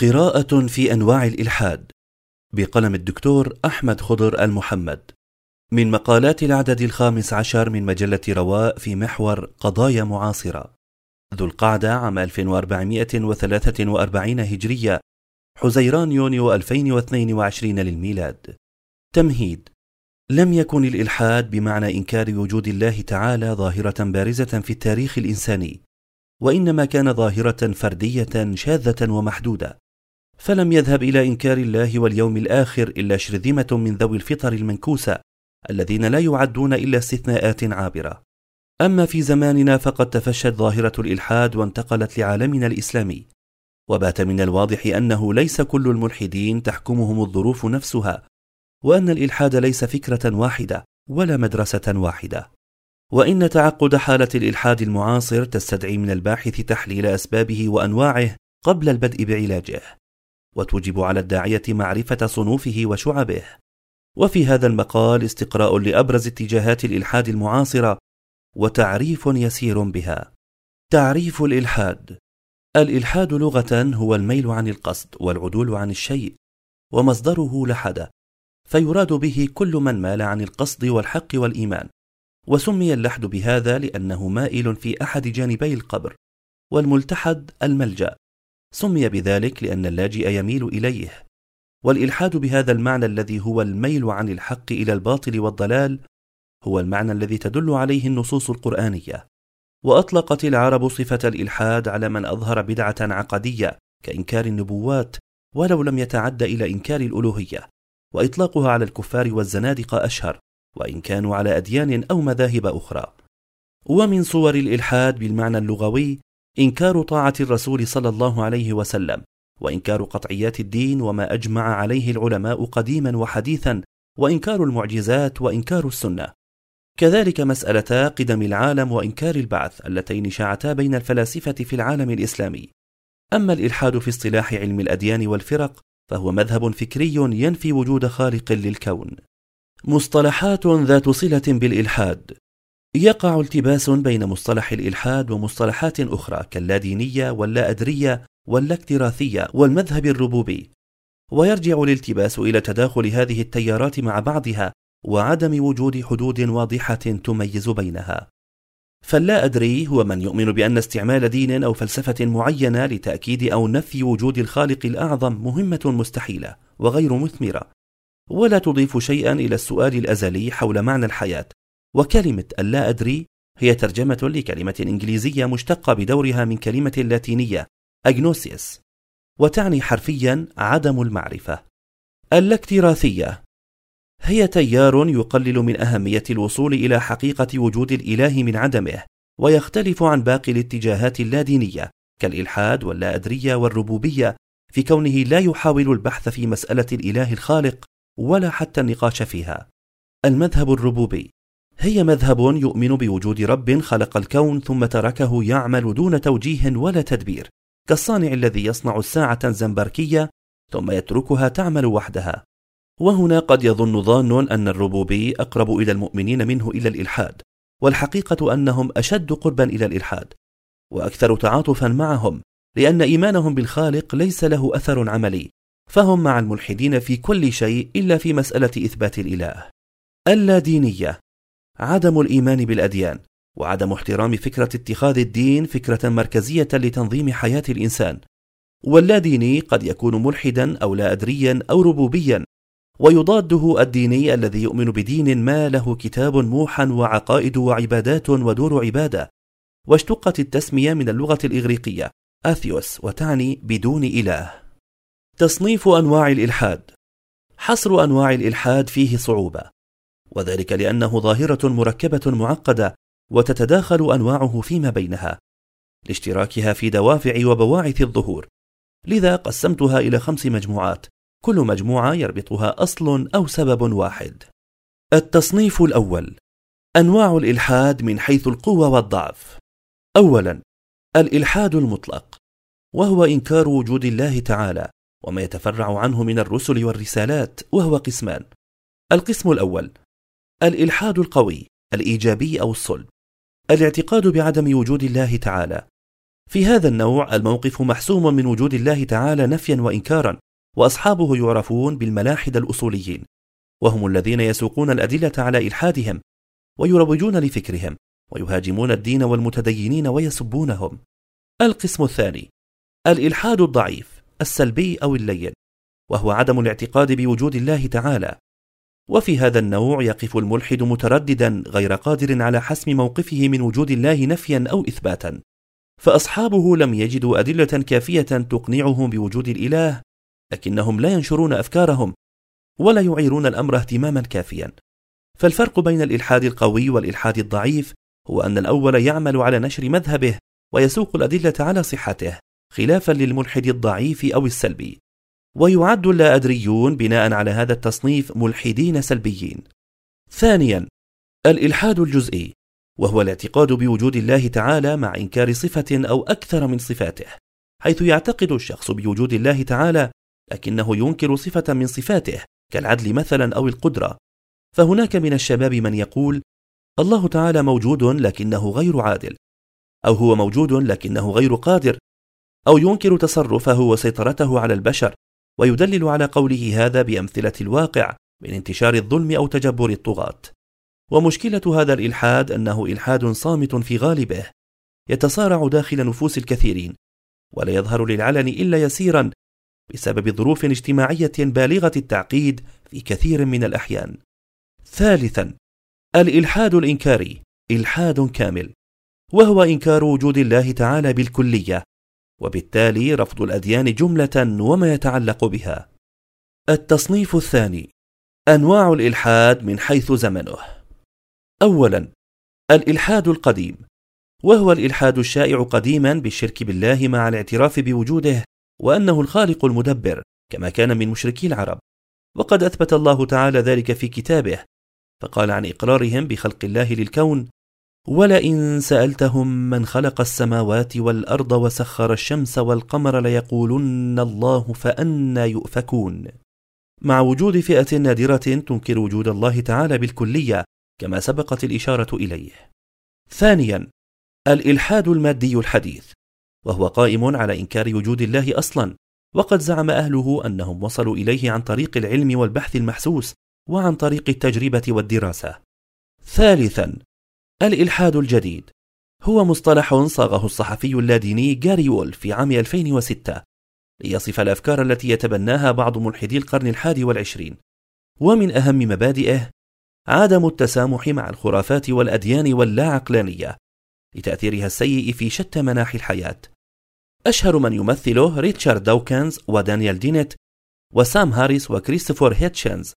قراءة في أنواع الإلحاد. بقلم الدكتور أحمد خضر المحمد. من مقالات العدد الخامس عشر من مجلة رواء في محور قضايا معاصرة. ذو القعدة عام 1443 هجرية حزيران يونيو 2022 للميلاد. تمهيد. لم يكن الإلحاد بمعنى إنكار وجود الله تعالى ظاهرة بارزة في التاريخ الإنساني وإنما كان ظاهرة فردية شاذة ومحدودة. فلم يذهب إلى إنكار الله واليوم الآخر إلا شرذمة من ذوي الفطر المنكوسة الذين لا يعدون إلا استثناءات عابرة. أما في زماننا فقد تفشت ظاهرة الإلحاد وانتقلت لعالمنا الإسلامي. وبات من الواضح أنه ليس كل الملحدين تحكمهم الظروف نفسها وأن الإلحاد ليس فكرة واحدة ولا مدرسة واحدة. وإن تعقد حالة الإلحاد المعاصر تستدعي من الباحث تحليل أسبابه وأنواعه قبل البدء بعلاجه. وتوجب على الداعية معرفة صنوفه وشعبه. وفي هذا المقال استقراء لأبرز اتجاهات الإلحاد المعاصرة وتعريف يسير بها. تعريف الإلحاد. الإلحاد لغة هو الميل عن القصد والعدول عن الشيء ومصدره لحد فيراد به كل من مال عن القصد والحق والإيمان. وسمي اللحد بهذا لأنه مائل في أحد جانبي القبر والملتحد الملجأ. سمي بذلك لأن اللاجئ يميل إليه. والإلحاد بهذا المعنى الذي هو الميل عن الحق إلى الباطل والضلال هو المعنى الذي تدل عليه النصوص القرآنية. وأطلقت العرب صفة الإلحاد على من أظهر بدعة عقدية كإنكار النبوات ولو لم يتعد إلى إنكار الألوهية. وإطلاقها على الكفار والزنادقة أشهر وإن كانوا على أديان أو مذاهب أخرى. ومن صور الإلحاد بالمعنى اللغوي إنكار طاعة الرسول صلى الله عليه وسلم وإنكار قطعيات الدين وما أجمع عليه العلماء قديما وحديثا وإنكار المعجزات وإنكار السنة. كذلك مسالتا قدم العالم وإنكار البعث اللتين شاعتا بين الفلاسفة في العالم الإسلامي. أما الإلحاد في اصطلاح علم الأديان والفرق فهو مذهب فكري ينفي وجود خالق للكون. مصطلحات ذات صلة بالإلحاد. يقع التباس بين مصطلح الإلحاد ومصطلحات أخرى كاللادينية واللا أدرية واللاكتراثية والمذهب الربوبي. ويرجع الالتباس إلى تداخل هذه التيارات مع بعضها وعدم وجود حدود واضحة تميز بينها. فاللا أدري هو من يؤمن بأن استعمال دين أو فلسفة معينة لتأكيد أو نفي وجود الخالق الأعظم مهمة مستحيلة وغير مثمرة. ولا تضيف شيئا إلى السؤال الأزلي حول معنى الحياة. وكلمة اللا أدري هي ترجمة لكلمة إنجليزية مشتقة بدورها من كلمة لاتينية أجنوسيس وتعني حرفيا عدم المعرفة الاكتراثية هي تيار يقلل من أهمية الوصول إلى حقيقة وجود الإله من عدمه ويختلف عن باقي الاتجاهات اللادينية كالإلحاد واللا أدرية والربوبية في كونه لا يحاول البحث في مسألة الإله الخالق ولا حتى النقاش فيها. المذهب الربوبي. هي مذهب يؤمن بوجود رب خلق الكون ثم تركه يعمل دون توجيه ولا تدبير كالصانع الذي يصنع الساعة زنبركية ثم يتركها تعمل وحدها. وهنا قد يظن ظان أن الربوبي أقرب إلى المؤمنين منه إلى الإلحاد والحقيقة أنهم أشد قربا إلى الإلحاد. وأكثر تعاطفا معهم لأن إيمانهم بالخالق ليس له أثر عملي فهم مع الملحدين في كل شيء إلا في مسألة إثبات الإله. اللادينية عدم الإيمان بالأديان وعدم احترام فكرة اتخاذ الدين فكرة مركزية لتنظيم حياة الإنسان. واللاديني قد يكون ملحدا أو لا ادريا أو ربوبيا ويضاده الديني الذي يؤمن بدين ما له كتاب موحى وعقائد وعبادات ودور عبادة. واشتقت التسمية من اللغة الإغريقية آثيوس وتعني بدون إله. تصنيف أنواع الإلحاد. حصر أنواع الإلحاد فيه صعوبة. وذلك لأنه ظاهرة مركبة معقدة وتتداخل أنواعه فيما بينها لاشتراكها في دوافع وبواعث الظهور. لذا قسمتها إلى خمس مجموعات كل مجموعة يربطها أصل أو سبب واحد. التصنيف الأول أنواع الإلحاد من حيث القوة والضعف. أولا الإلحاد المطلق وهو إنكار وجود الله تعالى وما يتفرع عنه من الرسل والرسالات وهو قسمان. القسم الأول الإلحاد القوي الإيجابي أو الصلب الاعتقاد بعدم وجود الله تعالى. في هذا النوع الموقف محسوم من وجود الله تعالى نفيا وإنكارا وأصحابه يعرفون بالملاحد الأصوليين وهم الذين يسوقون الأدلة على إلحادهم ويروجون لفكرهم ويهاجمون الدين والمتدينين ويسبونهم. القسم الثاني الإلحاد الضعيف السلبي أو اللين وهو عدم الاعتقاد بوجود الله تعالى. وفي هذا النوع يقف الملحد مترددا غير قادر على حسم موقفه من وجود الله نفيا أو إثباتا. فأصحابه لم يجدوا أدلة كافية تقنعهم بوجود الإله لكنهم لا ينشرون أفكارهم ولا يعيرون الأمر اهتماما كافيا. فالفرق بين الإلحاد القوي والإلحاد الضعيف هو أن الأول يعمل على نشر مذهبه ويسوق الأدلة على صحته خلافا للملحد الضعيف أو السلبي. ويعد اللا أدريون بناء على هذا التصنيف ملحدين سلبيين. ثانيا الإلحاد الجزئي وهو الاعتقاد بوجود الله تعالى مع إنكار صفة أو أكثر من صفاته حيث يعتقد الشخص بوجود الله تعالى لكنه ينكر صفة من صفاته كالعدل مثلا أو القدرة. فهناك من الشباب من يقول الله تعالى موجود لكنه غير عادل أو هو موجود لكنه غير قادر أو ينكر تصرفه وسيطرته على البشر ويدلل على قوله هذا بأمثلة الواقع من انتشار الظلم أو تجبر الطغاة. ومشكلة هذا الإلحاد أنه إلحاد صامت في غالبه. يتصارع داخل نفوس الكثيرين. ولا يظهر للعلن إلا يسيرا بسبب ظروف اجتماعية بالغة التعقيد في كثير من الأحيان. ثالثا الإلحاد الإنكاري إلحاد كامل. وهو إنكار وجود الله تعالى بالكلية. وبالتالي رفض الأديان جملة وما يتعلق بها. التصنيف الثاني أنواع الإلحاد من حيث زمنه. أولا الإلحاد القديم وهو الإلحاد الشائع قديما بالشرك بالله مع الاعتراف بوجوده وأنه الخالق المدبر كما كان من مشركي العرب وقد أثبت الله تعالى ذلك في كتابه فقال عن إقرارهم بخلق الله للكون ولئن سألتهم من خلق السماوات والأرض وسخر الشمس والقمر ليقولن الله فأنا يؤفكون. مع وجود فئة نادرة تنكر وجود الله تعالى بالكلية كما سبقت الإشارة إليه. ثانيا الإلحاد المادي الحديث وهو قائم على إنكار وجود الله أصلا وقد زعم أهله أنهم وصلوا إليه عن طريق العلم والبحث المحسوس وعن طريق التجربة والدراسة. ثالثا الإلحاد الجديد. هو مصطلح صاغه الصحفي اللاديني جاري وول في عام 2006 ليصف الأفكار التي يتبناها بعض ملحدي القرن الحادي والعشرين. ومن أهم مبادئه عدم التسامح مع الخرافات والأديان واللا عقلانية لتأثيرها السيء في شتى مناحي الحياة. أشهر من يمثله ريتشارد دوكنز ودانيال دينيت وسام هاريس وكريستوفر هيتشنز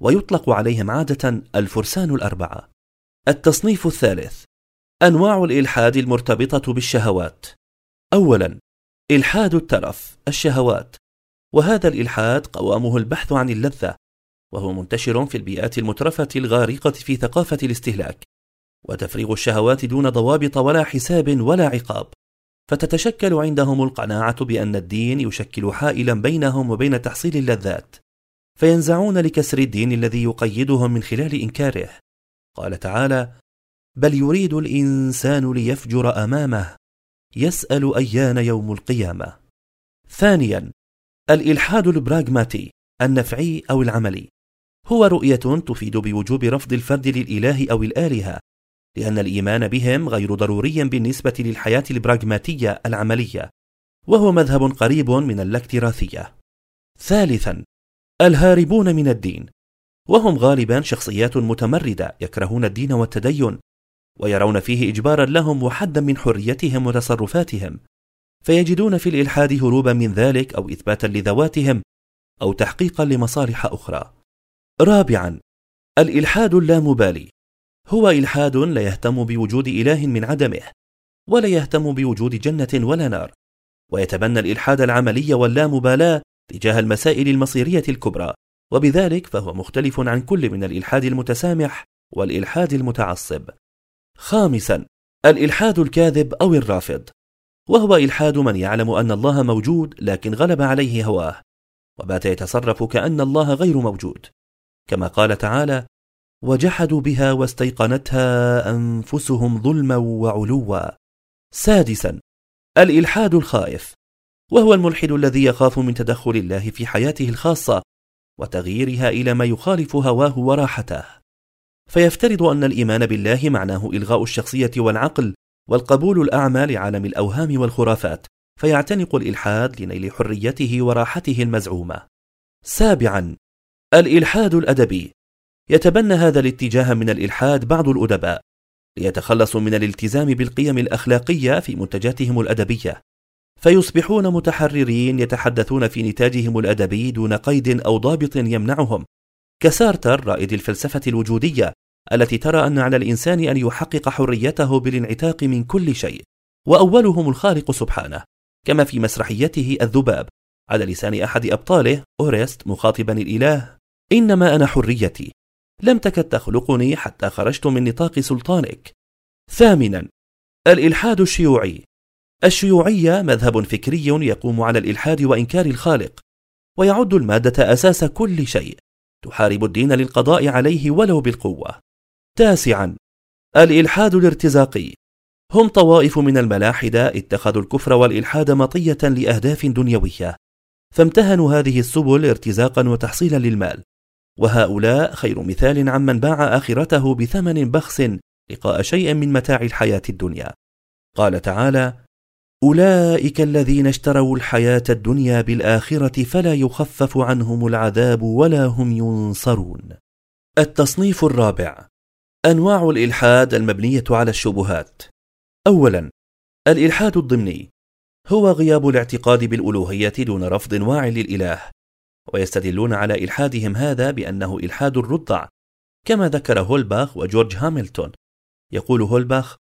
ويطلق عليهم عادة الفرسان الأربعة. التصنيف الثالث أنواع الإلحاد المرتبطة بالشهوات. أولا إلحاد الترف الشهوات. وهذا الإلحاد قوامه البحث عن اللذة وهو منتشر في البيئات المترفة الغارقة في ثقافة الاستهلاك. وتفريغ الشهوات دون ضوابط ولا حساب ولا عقاب. فتتشكل عندهم القناعة بأن الدين يشكل حائلا بينهم وبين تحصيل اللذات. فينزعون لكسر الدين الذي يقيدهم من خلال إنكاره. قال تعالى بل يريد الإنسان ليفجر أمامه يسأل أيان يوم القيامة. ثانيا الإلحاد البراغماتي النفعي أو العملي. هو رؤية تفيد بوجوب رفض الفرد للإله أو الآلهة لأن الإيمان بهم غير ضروري بالنسبة للحياة البراغماتية العملية وهو مذهب قريب من الاكتراثية. ثالثا الهاربون من الدين. وهم غالبا شخصيات متمردة يكرهون الدين والتدين ويرون فيه إجبارا لهم وحدا من حريتهم وتصرفاتهم فيجدون في الإلحاد هروبا من ذلك أو إثباتا لذواتهم أو تحقيقا لمصالح أخرى. رابعا الإلحاد اللامبالي هو إلحاد لا يهتم بوجود إله من عدمه ولا يهتم بوجود جنة ولا نار ويتبنى الإلحاد العملي واللامبالاة تجاه المسائل المصيرية الكبرى. وبذلك فهو مختلف عن كل من الإلحاد المتسامح والإلحاد المتعصب. خامسا الإلحاد الكاذب أو الرافض. وهو إلحاد من يعلم أن الله موجود لكن غلب عليه هواه. وبات يتصرف كأن الله غير موجود. كما قال تعالى وجحدوا بها واستيقنتها أنفسهم ظلما وعلوا. سادسا الإلحاد الخائف. وهو الملحد الذي يخاف من تدخل الله في حياته الخاصة وتغييرها إلى ما يخالف هواه وراحته. فيفترض أن الإيمان بالله معناه إلغاء الشخصية والعقل والقبول الأعمى لعالم الأوهام والخرافات فيعتنق الإلحاد لنيل حريته وراحته المزعومة. سابعا الإلحاد الأدبي. يتبنى هذا الاتجاه من الإلحاد بعض الأدباء ليتخلصوا من الالتزام بالقيم الأخلاقية في منتجاتهم الأدبية. فيصبحون متحررين يتحدثون في نتاجهم الأدبي دون قيد أو ضابط يمنعهم. كسارتر رائد الفلسفة الوجودية التي ترى أن على الإنسان أن يحقق حريته بالانعتاق من كل شيء وأولهم الخالق سبحانه كما في مسرحيته الذباب. على لسان أحد أبطاله أورست مخاطبا الإله إنما أنا حريتي. لم تكد تخلقني حتى خرجت من نطاق سلطانك. ثامنا الإلحاد الشيوعي. الشيوعية مذهب فكري يقوم على الإلحاد وإنكار الخالق ويعد المادة أساس كل شيء تحارب الدين للقضاء عليه ولو بالقوة. تاسعا الإلحاد الارتزاقي. هم طوائف من الملاحدة اتخذوا الكفر والإلحاد مطية لأهداف دنيوية. فامتهنوا هذه السبل ارتزاقا وتحصيلا للمال. وهؤلاء خير مثال عمن باع آخرته بثمن بخس لقاء شيء من متاع الحياة الدنيا. قال تعالى أولئك الذين اشتروا الحياة الدنيا بالآخرة فلا يخفف عنهم العذاب ولا هم ينصرون. التصنيف الرابع أنواع الإلحاد المبنية على الشبهات. أولا الإلحاد الضمني. هو غياب الاعتقاد بالألوهية دون رفض واع للإله ويستدلون على إلحادهم هذا بأنه إلحاد الرضع كما ذكر هولباخ وجورج هاملتون. يقول هولباخ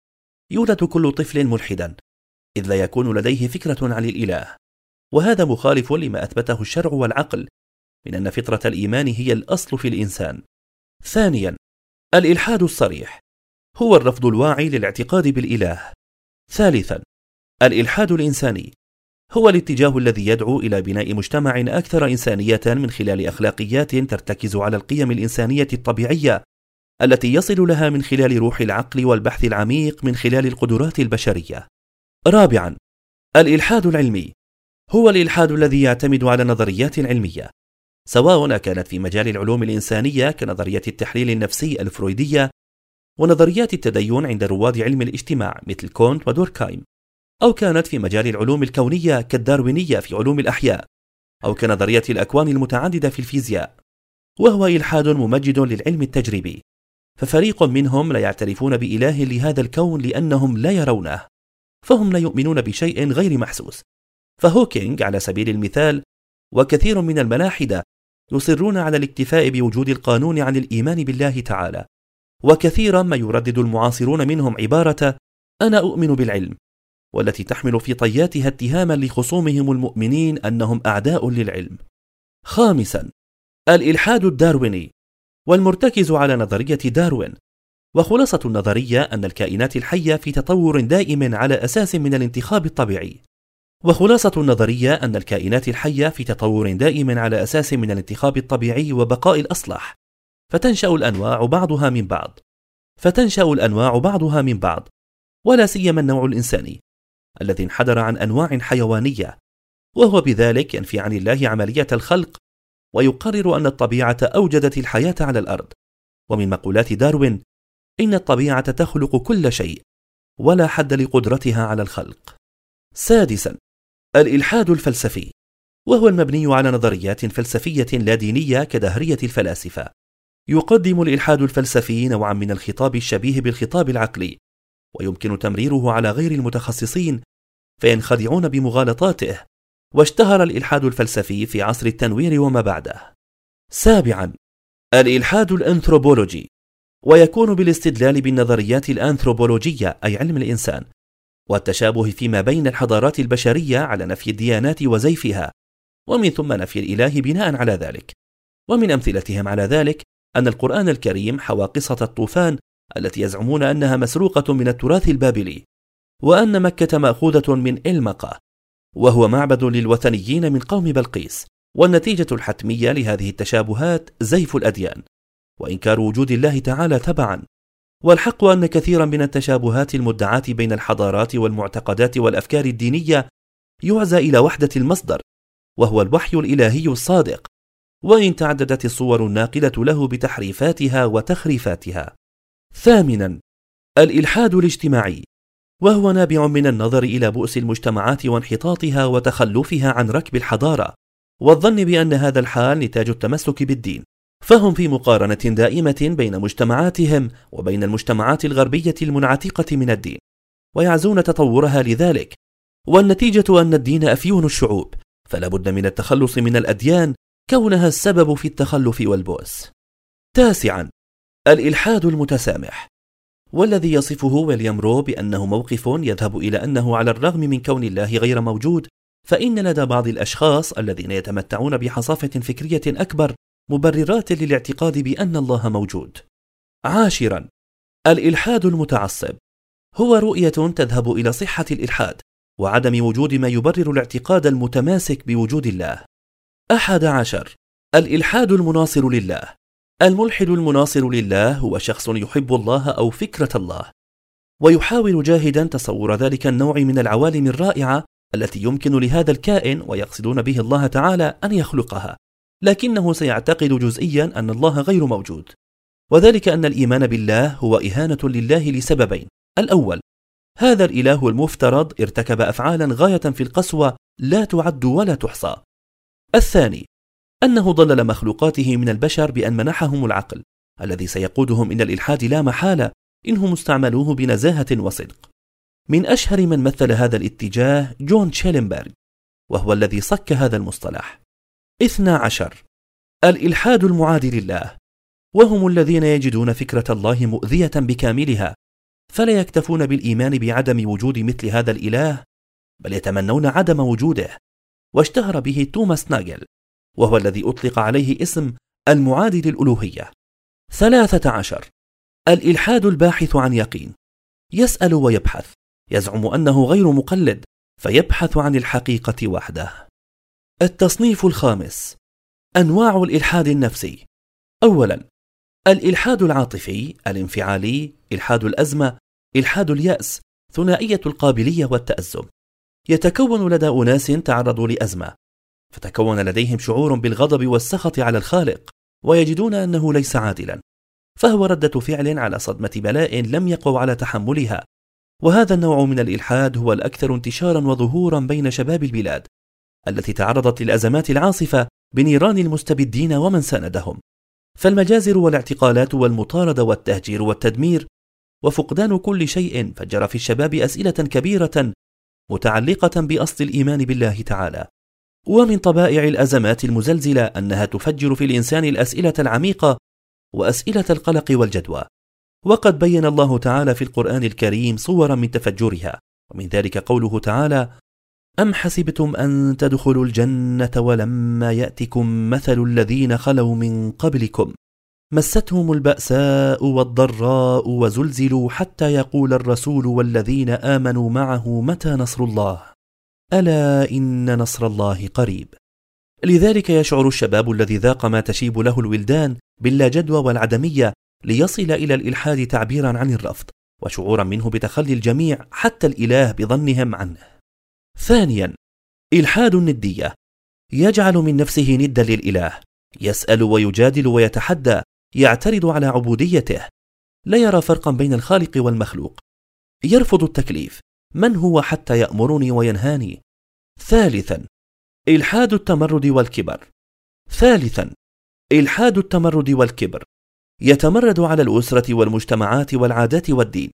يولد كل طفل ملحدا. إذ لا يكون لديه فكرة عن الإله. وهذا مخالف لما أثبته الشرع والعقل من أن فطرة الإيمان هي الأصل في الإنسان. ثانيا الإلحاد الصريح. هو الرفض الواعي للاعتقاد بالإله. ثالثا الإلحاد الإنساني. هو الاتجاه الذي يدعو إلى بناء مجتمع أكثر إنسانية من خلال أخلاقيات ترتكز على القيم الإنسانية الطبيعية التي يصل لها من خلال روح العقل والبحث العميق من خلال القدرات البشرية. رابعا الإلحاد العلمي. هو الإلحاد الذي يعتمد على نظريات علمية سواء كانت في مجال العلوم الإنسانية كنظرية التحليل النفسي الفرويدية ونظريات التدين عند رواد علم الاجتماع مثل كونت ودوركايم أو كانت في مجال العلوم الكونية كالداروينية في علوم الأحياء أو كنظرية الأكوان المتعددة في الفيزياء. وهو إلحاد ممجد للعلم التجريبي ففريق منهم لا يعترفون بإله لهذا الكون لأنهم لا يرونه. فهم لا يؤمنون بشيء غير محسوس. فهوكينج على سبيل المثال وكثير من الملاحدة يصرون على الاكتفاء بوجود القانون عن الإيمان بالله تعالى. وكثيرا ما يردد المعاصرون منهم عبارة أنا أؤمن بالعلم والتي تحمل في طياتها اتهاما لخصومهم المؤمنين أنهم أعداء للعلم. خامسا الإلحاد الدارويني والمرتكز على نظرية داروين. وخلاصة النظرية أن الكائنات الحية في تطور دائم على أساس من الانتخاب الطبيعي. وخلاصة النظرية أن الكائنات الحية في تطور دائم على أساس من الانتخاب الطبيعي وبقاء الأصلح. فتنشأ الأنواع بعضها من بعض. فتنشأ الأنواع بعضها من بعض. ولا سيما النوع الإنساني الذي انحدر عن أنواع حيوانية. وهو بذلك ينفي عن الله عملية الخلق ويقرر أن الطبيعة أوجدت الحياة على الأرض. ومن مقولات داروين إن الطبيعة تخلق كل شيء ولا حد لقدرتها على الخلق. سادسا الإلحاد الفلسفي وهو المبني على نظريات فلسفية لا دينية كدهرية الفلاسفة. يقدم الإلحاد الفلسفي نوعا من الخطاب الشبيه بالخطاب العقلي ويمكن تمريره على غير المتخصصين فينخدعون بمغالطاته واشتهر الإلحاد الفلسفي في عصر التنوير وما بعده. سابعا الإلحاد الأنثروبولوجي. ويكون بالاستدلال بالنظريات الأنثروبولوجية أي علم الإنسان والتشابه فيما بين الحضارات البشرية على نفي الديانات وزيفها ومن ثم نفي الإله بناء على ذلك. ومن أمثلتهم على ذلك أن القرآن الكريم حوى قصة الطوفان التي يزعمون أنها مسروقة من التراث البابلي وأن مكة مأخوذة من إلمقة وهو معبد للوثنيين من قوم بلقيس والنتيجة الحتمية لهذه التشابهات زيف الأديان. وإنكار وجود الله تعالى تبعا. والحق أن كثيرا من التشابهات المدعاة بين الحضارات والمعتقدات والأفكار الدينية يعزى إلى وحدة المصدر وهو الوحي الإلهي الصادق. وإن تعددت الصور الناقلة له بتحريفاتها وتخريفاتها. ثامنا الإلحاد الاجتماعي وهو نابع من النظر إلى بؤس المجتمعات وانحطاطها وتخلفها عن ركب الحضارة والظن بأن هذا الحال نتاج التمسك بالدين. فهم في مقارنة دائمة بين مجتمعاتهم وبين المجتمعات الغربية المنعتقة من الدين ويعزون تطورها لذلك. والنتيجة أن الدين أفيون الشعوب فلا بد من التخلص من الأديان كونها السبب في التخلف والبؤس. تاسعا الإلحاد المتسامح. والذي يصفه ويليام رو بأنه موقف يذهب إلى أنه على الرغم من كون الله غير موجود فإن لدى بعض الأشخاص الذين يتمتعون بحصافة فكرية أكبر مبررات للاعتقاد بأن الله موجود. عاشرا. الإلحاد المتعصب. هو رؤية تذهب إلى صحة الإلحاد وعدم وجود ما يبرر الاعتقاد المتماسك بوجود الله. أحد عشر. الإلحاد المناصر لله. الملحد المناصر لله هو شخص يحب الله أو فكرة الله. ويحاول جاهدا تصور ذلك النوع من العوالم الرائعة التي يمكن لهذا الكائن ويقصدون به الله تعالى أن يخلقها. لكنه سيعتقد جزئيا أن الله غير موجود. وذلك أن الإيمان بالله هو إهانة لله لسببين. الأول هذا الإله المفترض ارتكب أفعالا غاية في القسوة لا تعد ولا تحصى. الثاني أنه ضلل مخلوقاته من البشر بأن منحهم العقل الذي سيقودهم إلى الإلحاد لا محالة إنهم استعملوه بنزاهة وصدق. من أشهر من مثل هذا الاتجاه جون تشيلنبرغ وهو الذي صك هذا المصطلح. اثنا عشر. الإلحاد المعادي لله. وهم الذين يجدون فكرة الله مؤذية بكاملها. فلا يكتفون بالإيمان بعدم وجود مثل هذا الإله بل يتمنون عدم وجوده. واشتهر به توماس ناجل وهو الذي أطلق عليه اسم المعادي للألوهية. ثلاثة عشر. الإلحاد الباحث عن يقين. يسأل ويبحث. يزعم أنه غير مقلد فيبحث عن الحقيقة وحده. التصنيف الخامس. أنواع الإلحاد النفسي. أولا الإلحاد العاطفي الانفعالي إلحاد الأزمة إلحاد اليأس ثنائية القابلية والتأزم. يتكون لدى أناس تعرضوا لأزمة. فتكون لديهم شعور بالغضب والسخط على الخالق ويجدون أنه ليس عادلا. فهو ردة فعل على صدمة بلاء لم يقوا على تحملها. وهذا النوع من الإلحاد هو الأكثر انتشارا وظهورا بين شباب البلاد. التي تعرضت للأزمات العاصفة بنيران المستبدين ومن ساندهم. فالمجازر والاعتقالات والمطاردة والتهجير والتدمير وفقدان كل شيء فجر في الشباب أسئلة كبيرة متعلقة بأصل الإيمان بالله تعالى. ومن طبائع الأزمات المزلزلة أنها تفجر في الإنسان الأسئلة العميقة وأسئلة القلق والجدوى. وقد بين الله تعالى في القرآن الكريم صورا من تفجرها. ومن ذلك قوله تعالى أم حسبتم أن تدخلوا الجنة ولما يأتكم مثل الذين خلوا من قبلكم؟ مستهم البأساء والضراء وزلزلوا حتى يقول الرسول والذين آمنوا معه متى نصر الله؟ ألا إن نصر الله قريب. لذلك يشعر الشباب الذي ذاق ما تشيب له الولدان باللا جدوى والعدمية ليصل إلى الإلحاد تعبيرا عن الرفض وشعورا منه بتخلي الجميع حتى الإله بظنهم عنه. ثانيا إلحاد الندية. يجعل من نفسه ندا للإله. يسأل ويجادل ويتحدى. يعترض على عبوديته. لا يرى فرقا بين الخالق والمخلوق. يرفض التكليف. من هو حتى يأمرني وينهاني؟ ثالثا إلحاد التمرد والكبر. ثالثا إلحاد التمرد والكبر. يتمرد على الأسرة والمجتمعات والعادات والدين.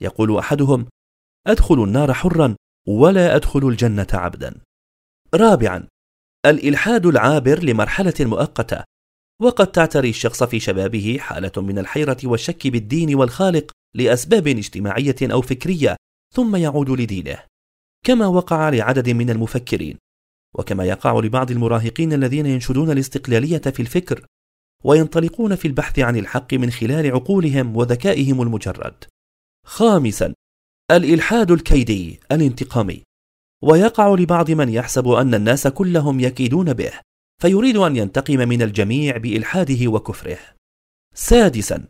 يقول أحدهم أدخل النار حرا. ولا أدخل الجنة عبدا. رابعا الإلحاد العابر لمرحلة مؤقتة. وقد تعتري الشخص في شبابه حالة من الحيرة والشك بالدين والخالق لأسباب اجتماعية أو فكرية ثم يعود لدينه. كما وقع لعدد من المفكرين. وكما يقع لبعض المراهقين الذين ينشدون الاستقلالية في الفكر وينطلقون في البحث عن الحق من خلال عقولهم وذكائهم المجرد. خامسا الإلحاد الكيدي الانتقامي. ويقع لبعض من يحسب أن الناس كلهم يكيدون به فيريد أن ينتقم من الجميع بإلحاده وكفره. سادسا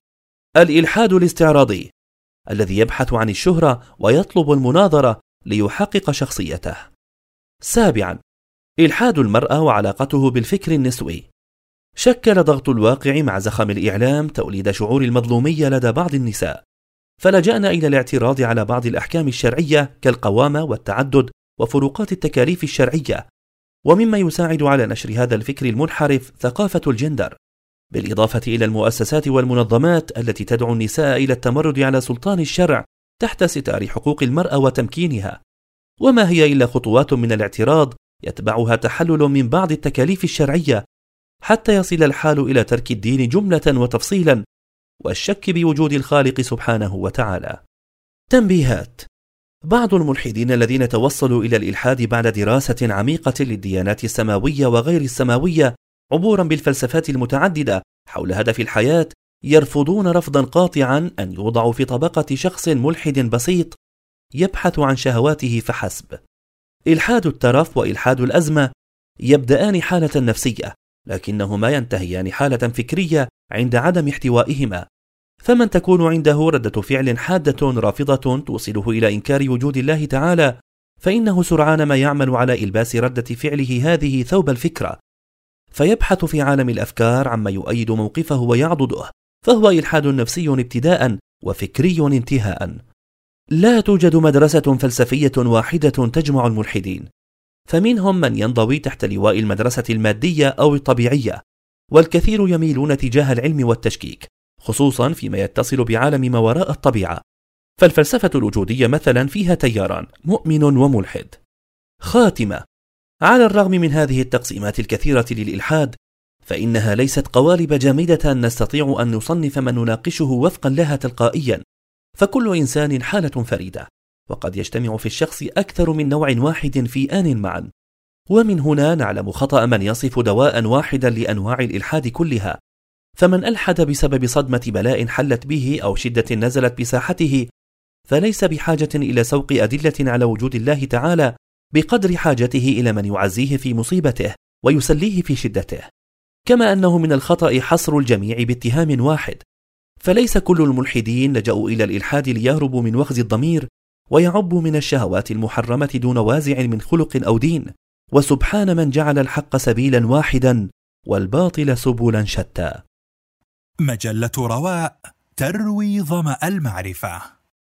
الإلحاد الاستعراضي الذي يبحث عن الشهرة ويطلب المناظرة ليحقق شخصيته. سابعا إلحاد المرأة وعلاقته بالفكر النسوي. شكل ضغط الواقع مع زخم الإعلام توليد شعور المظلومية لدى بعض النساء. فلجأنا إلى الاعتراض على بعض الأحكام الشرعية كالقوامة والتعدد وفروقات التكاليف الشرعية ومما يساعد على نشر هذا الفكر المنحرف ثقافة الجندر. بالإضافة إلى المؤسسات والمنظمات التي تدعو النساء إلى التمرد على سلطان الشرع تحت ستار حقوق المرأة وتمكينها. وما هي إلا خطوات من الاعتراض يتبعها تحلل من بعض التكاليف الشرعية حتى يصل الحال إلى ترك الدين جملة وتفصيلا والشك بوجود الخالق سبحانه وتعالى. تنبيهات: بعض الملحدين الذين توصلوا إلى الإلحاد بعد دراسة عميقة للديانات السماوية وغير السماوية عبورا بالفلسفات المتعددة حول هدف الحياة يرفضون رفضا قاطعا أن يوضعوا في طبقة شخص ملحد بسيط يبحث عن شهواته فحسب. إلحاد الترف وإلحاد الأزمة يبدأان حالة نفسية لكنهما ينتهيان حالة فكرية عند عدم احتوائهما فمن تكون عنده ردة فعل حادة رافضة توصله إلى إنكار وجود الله تعالى فإنه سرعان ما يعمل على إلباس ردة فعله هذه ثوب الفكرة. فيبحث في عالم الأفكار عما يؤيد موقفه ويعضده فهو إلحاد نفسي ابتداء وفكري انتهاء. لا توجد مدرسة فلسفية واحدة تجمع الملحدين فمنهم من ينضوي تحت لواء المدرسة المادية أو الطبيعية والكثير يميلون تجاه العلم والتشكيك. خصوصا فيما يتصل بعالم ما وراء الطبيعة. فالفلسفة الوجودية مثلا فيها تياران مؤمن وملحد. خاتمة. على الرغم من هذه التقسيمات الكثيرة للإلحاد فإنها ليست قوالب جامدة نستطيع أن نصنف من نناقشه وفقا لها تلقائيا. فكل إنسان حالة فريدة وقد يجتمع في الشخص أكثر من نوع واحد في آن معا. ومن هنا نعلم خطأ من يصف دواء واحدا لأنواع الإلحاد كلها. فمن ألحد بسبب صدمة بلاء حلت به أو شدة نزلت بساحته فليس بحاجة إلى سوق أدلة على وجود الله تعالى بقدر حاجته إلى من يعزيه في مصيبته ويسليه في شدته. كما أنه من الخطأ حصر الجميع باتهام واحد. فليس كل الملحدين لجأوا إلى الإلحاد ليهربوا من وخز الضمير ويعبوا من الشهوات المحرمة دون وازع من خلق أو دين. وسبحان من جعل الحق سبيلا واحدا والباطل سبلا شتى. مجلة رواء تروي ظمأ المعرفة.